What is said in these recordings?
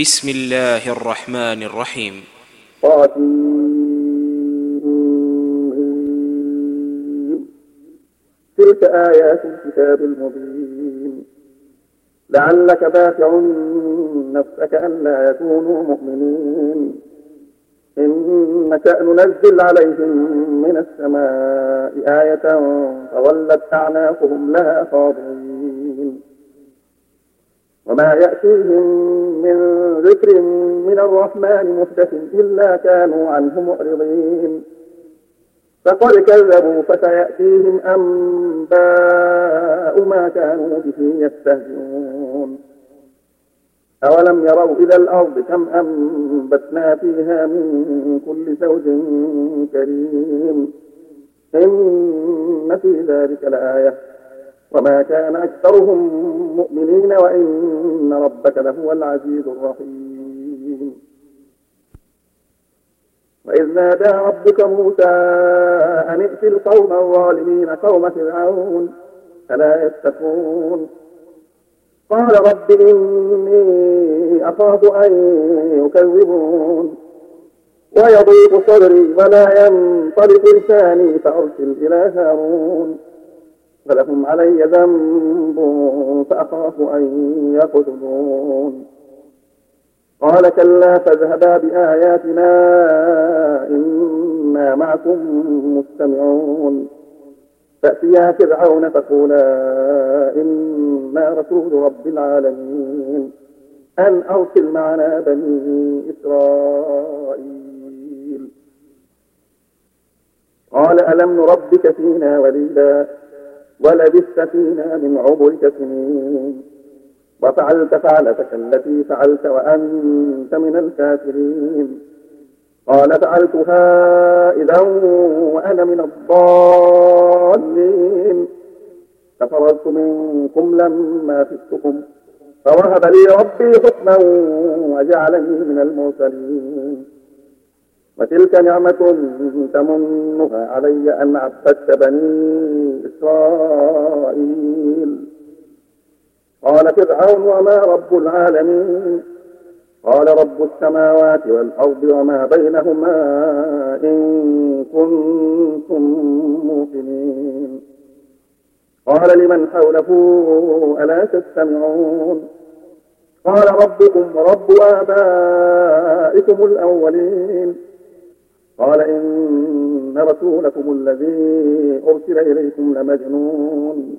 بسم الله الرحمن الرحيم. تلك آيات الكتاب المبين. لعلك باخع نفسك ألا يكونوا مؤمنين. إن نشأ ننزل عليهم من السماء آية فظلت أعناقهم لها خاضعين. وما يأتيهم من ذكر من الرحمن محدث إلا كانوا عنه معرضين. فقد كذبوا فسيأتيهم أنباء ما كانوا به يستهزئون. أولم يروا إلى الأرض كم أنبتنا فيها من كل زوج كريم. إن في ذلك لآية. وما كان أكثرهم مؤمنين وإن ربك لهو العزيز الرحيم. وإذ نادى ربك موسى أن ائت القوم الظالمين قوم فرعون فلا يتقون؟ قال رب إني أخاف أن يكذبون. ويضيق صدري ولا ينطلق لساني فأرسل إلى هارون. فلهم علي ذنب فأخاف أن يقتلون. قال كلا فاذهبا بآياتنا إنا معكم مستمعون. فأتيا فرعون فقولا إنا رسول رب العالمين. أن أرسل معنا بني إسرائيل. قال ألم نربك فينا وليدا؟ ولبثت فينا من عمرك سنين وفعلت فعلتك التي فعلت وأنت من الكافرين. قال فعلتها إذا وأنا من الضالين. ففررت منكم لما فتكم فوهب لي ربي حكما وجعلني من المرسلين. وتلك نعمة تمنها علي أن عبدت بني إسرائيل. قال فرعون وما رب العالمين قال رب السماوات والأرض وما بينهما إن كنتم موقنين. قال لمن حوله ألا تستمعون؟ قال ربكم ورب آبائكم الأولين. قال إن رسولكم الذي أرسل إليكم لمجنون.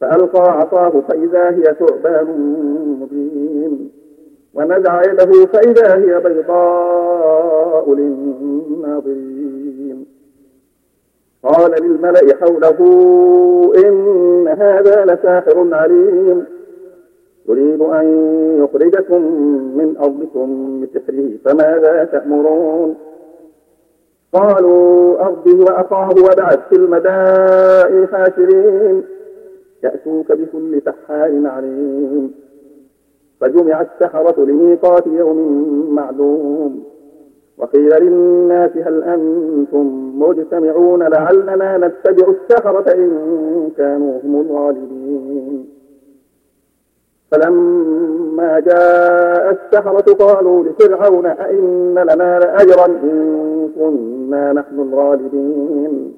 فألقى عصاه فإذا هي ثعبان مبين. ونزع يده فإذا هي بيضاء للناظرين. قال للملأ حوله إن هذا لساحر عليم. يريد أن يخرجكم من أرضكم بسحره فماذا تأمرون؟ قالوا أرضه وأخاه وبعث في المدائن حاشرين. يأتوك بكل سحار عليم. فجمع السحرة لميقات يوم معلوم. وقيل للناس هل أنتم مجتمعون لعلنا نتبع السحرة إن كانوا هم الغالبين. فلما جاء السحرة قالوا لفرعون أئن لنا لأجرا إن كنا نحن الغالبين.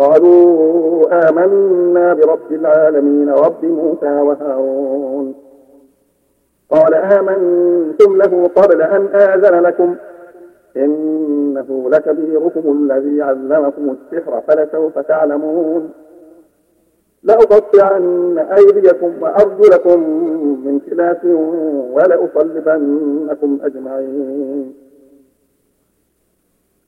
قالوا آمنا برب العالمين رب موسى وهارون. قال آمنتم له قبل أن آذن لكم. إنه لكبيركم الذي علمكم السحر فلسوف تعلمون. لأقطعن أيديكم وأرجلكم من خلاف ولأصلبنكم أجمعين.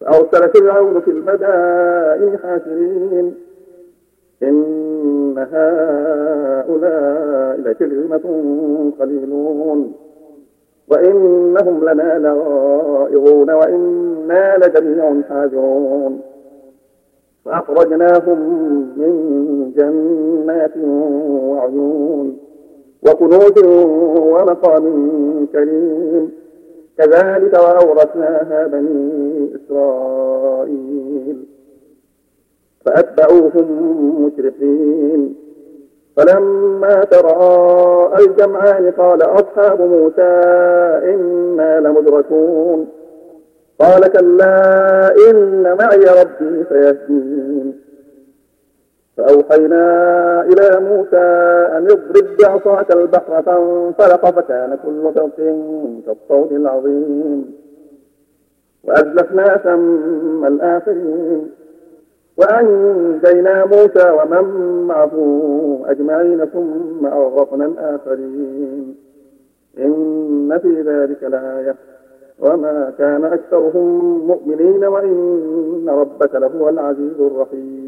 فأرسل فرعون في المدائن حاشرين. إن هؤلاء لشرذمة قليلون. وإنهم لنا لغائظون وإنا لجميع حاذرون. فأخرجناهم من جنات وعيون وكنوز ومقام كريم. كذلك وأورثناها بني إسرائيل. فأتبعوهم مشرقين. فلما ترى الجمعان قال أصحاب موسى إنا لمدركون. قال كلا إن معي ربي سيهدين فأوحينا إلى موسى أن اضرب بعصاك البحر فانفلق فكان كل فرق كالطود العظيم وأزلفنا ثم الآخرين وأنجينا موسى ومن معه أجمعين ثم أغرقنا الآخرين إن في ذلك لآية وما كان أكثرهم مؤمنين وإن ربك لهو العزيز الرحيم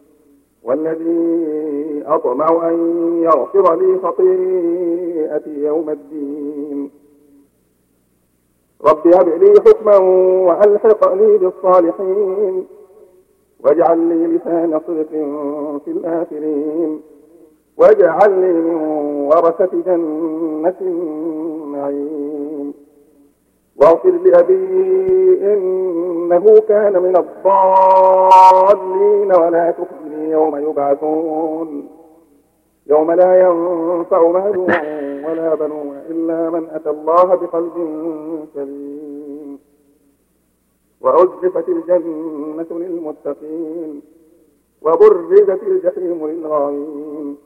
والذي أطمع أن يغفر لي خطيئتي يوم الدين. رب هب لي حكما وألحقني بالصالحين. واجعل لي لسان صدق في الآخرين. واجعلني من ورثة جنة النعيم. واغفر لأبي إنه كان من الضالين. ولا تخزني يوم يبعثون. يوم لا ينفع مال ولا بنون إلا من أتى الله بقلب سليم. وأزلفت الجنة للمتقين وبرزت الجحيم للغاوين.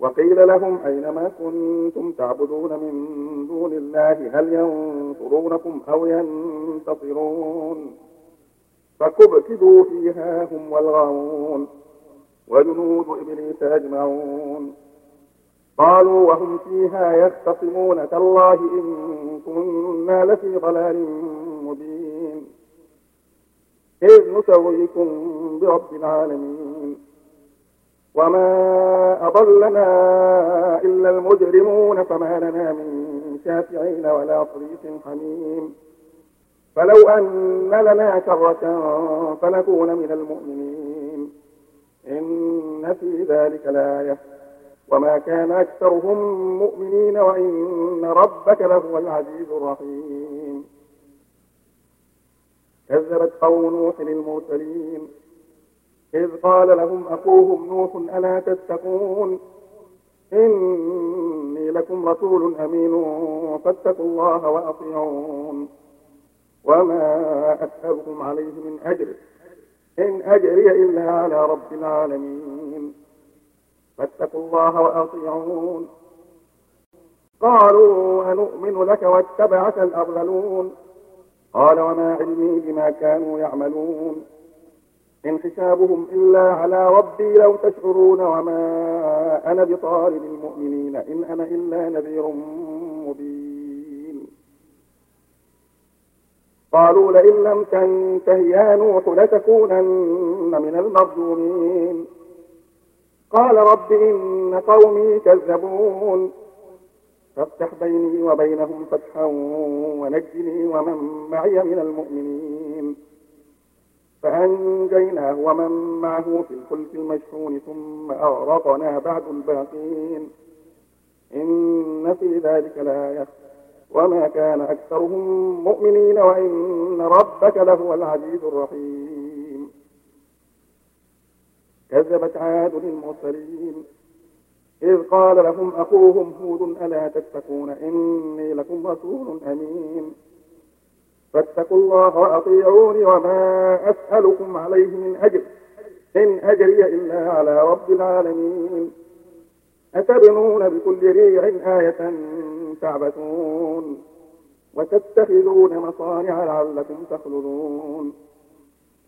وقيل لهم أينما كنتم تعبدون من دون الله؟ هل ينصرونكم أو ينتصرون؟ فكبكبوا فيها هم والغاوون. وجنود إبليس أجمعون. قالوا وهم فيها يختصمون. تالله إن كنا لفي ضلال مبين. إذ نسويكم برب العالمين. وما أضلنا إلا المجرمون. فما لنا من شافعين ولا طريق حميم. فلو أن لنا كرة فنكون من المؤمنين. إن في ذلك لآية. وما كان أكثرهم مؤمنين وإن ربك لهو العزيز الرحيم. كذبت قوم نوح المرسلين إذ قال لهم أخوهم نوح ألا تتقون؟ إني لكم رسول أمين فاتقوا الله وأطيعون. وما أسألكم عليه من أجر. إن أجري إلا على رب العالمين. فاتقوا الله وأطيعون. قالوا أنؤمن لك واتبعك الأرذلون. قال وما علمي بما كانوا يعملون. إن حسابهم إلا على ربي لو تشعرون وما أنا بطارد المؤمنين. إن أنا إلا نذير مبين قالوا لئن لم تنته يا نوح لتكونن من المرجومين قال رب إن قومي كذبون. فافتح بيني وبينهم فتحا ونجني ومن معي من المؤمنين. فأنجيناه ومن معه في الفلك المشحون ثم أغرقنا بعد الباقين. إن في ذلك لآية. وما كان أكثرهم مؤمنين وإن ربك لهو العزيز الرحيم. كذبت عاد المرسلين. إذ قال لهم أخوهم هود ألا تتقون؟ إني لكم رسول أمين. فاتقوا الله وأطيعوني وما أسألكم عليه من أجر. إن أجري إلا على رب العالمين. أتبنون بكل ريع آية تعبثون وتتخذون مصانع لعلكم تخلدون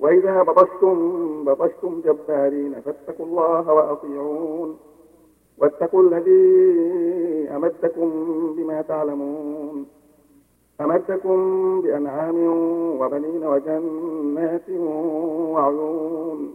وإذا بطشتم بطشتم جبارين فاتقوا الله وأطيعون واتقوا الذي أمدكم بما تعلمون أمدكم بأنعام وبنين وجنات وعيون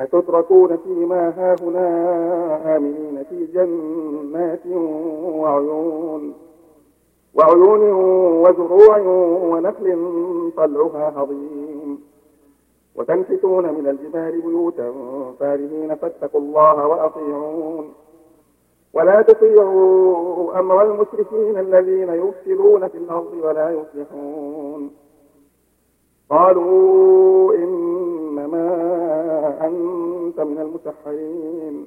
أتتركون فيما هاهنا آمنين في جنات وعيون وعيون وزروع ونخل طلعها هضيم. وتنحتون من الجبال بيوتا فارهين فاتقوا الله وأطيعون. ولا تطيعوا أمر المشركين الذين يفسدون في الأرض ولا يصلحون. قالوا إنما أنت من المسحرين.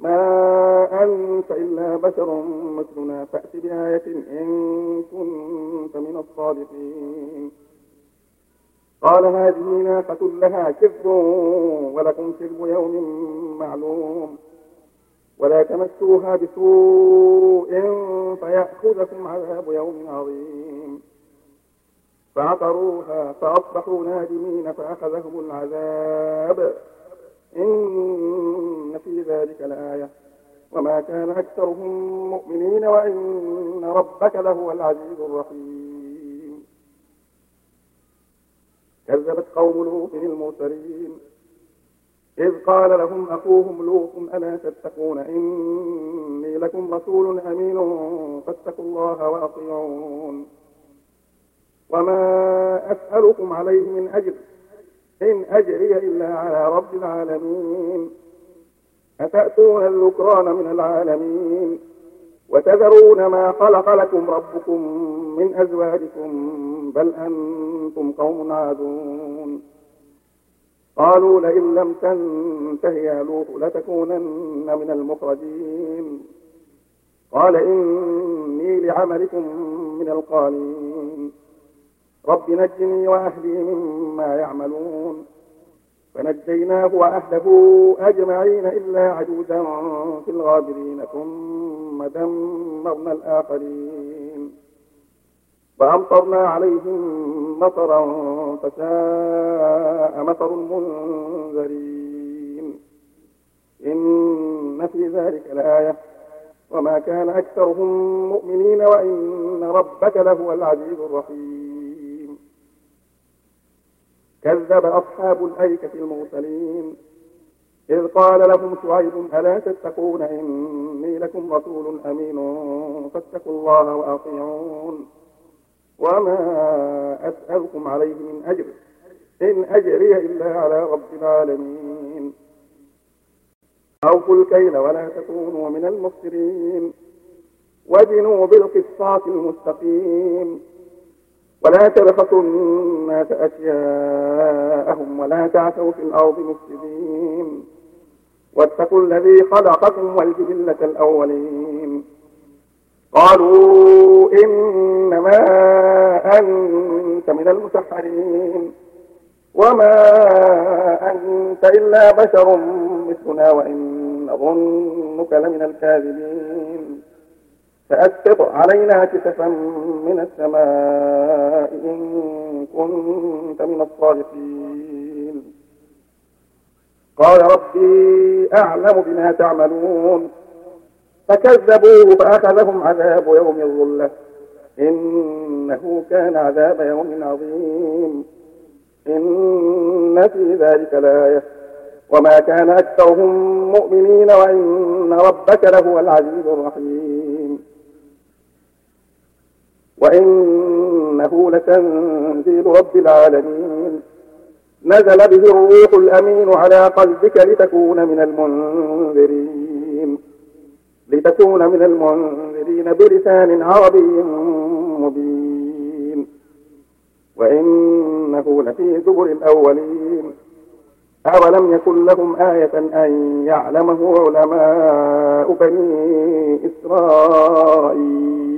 ما أنت إلا بشر مثلنا فأت بآية إن كنت من الصادقين. قال هذه ناقة لها كذب ولكم كذب يوم معلوم. ولا تمسوها بسوء فيأخذكم عذاب يوم عظيم. فعقروها فأصبحوا نادمين فأخذهم العذاب. إن في ذلك لآية. وما كان أكثرهم مؤمنين وإن ربك لهو العزيز الرحيم. كذبت قوم لوط المرسلين. إذ قال لهم أخوهم لوط ألا تتقون؟ إني لكم رسول أمين فاتقوا الله وأطيعون. وما أسألكم عليه من أجر إن أجري إلا على رب العالمين. أتأتون الذكران من العالمين؟ وتذرون ما خلق لكم ربكم من أزواجكم؟ بل أنتم قوم عادون. قالوا لئن لم تنته يا لوط لتكونن من المخرجين. قال إني لعملكم من القالين. رب نجني وأهلي مما يعملون. فنجيناه وأهله أجمعين إلا عجوزا في الغابرين ثم دمرنا الآخرين. وأمطرنا عليهم مطرا فساء مطر المنذرين. إن في ذلك لآية. وما كان أكثرهم مؤمنين وإن ربك لهو العزيز الرحيم. كذب أصحاب الأيكة المرسلين. إذ قال لهم شعيب ألا تتقون؟ إني لكم رسول أمين فاتقوا الله وأطيعون. وما أسألكم عليه من أجر إن أجري إلا على رب العالمين. أوفوا الكيل ولا تكونوا من المفسرين وزنوا بالقسطاس المستقيم. ولا تبخسوا الناس أشياءهم ولا تعثوا في الأرض مفسدين. واتقوا الذي خلقكم والجبلة الأولين. قالوا إنما أنت من المسحرين. وما أنت إلا بشر مثلنا وإن نظنك لمن الكاذبين. فأسقط علينا كسفا من السماء إن كنت من الصادقين. قال ربي أعلم بما تعملون. فكذبوه فأخذهم عذاب يوم الظلة. إنه كان عذاب يوم عظيم. إن في ذلك لآية. وما كان أكثرهم مؤمنين وإن ربك لهو العزيز الرحيم. وإنه لتنزيل رب العالمين. نزل به الروح الأمين على قلبك لتكون من المنذرين. لتكون من المنذرين بلسان عربي مبين. وإنه لفي زبر الأولين. أولم يكن لهم آية أن يعلمه علماء بني إسرائيل؟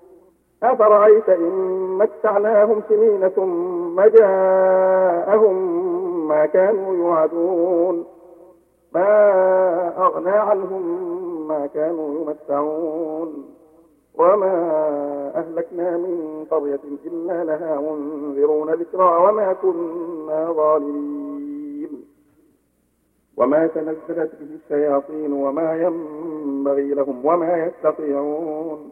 أفرأيت إن متعناهم سنين ثم جاءهم ما كانوا يوعدون ما أغنى عنهم ما كانوا يمتعون وما أهلكنا من قرية إلا لها منذرون ذكرى وما كنا ظالمين وما تنزلت به الشياطين وما ينبغي لهم وما يستطيعون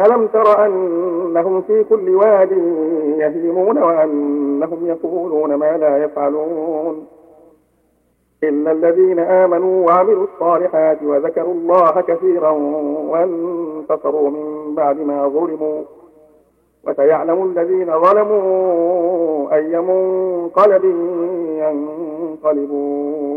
ألم تر أنهم في كل واد يهيمون وأنهم يقولون ما لا يفعلون؟ إلا الذين آمنوا وعملوا الصالحات وذكروا الله كثيرا وانتصروا من بعد ما ظلموا وسيعلم الذين ظلموا أي منقلب ينقلبون.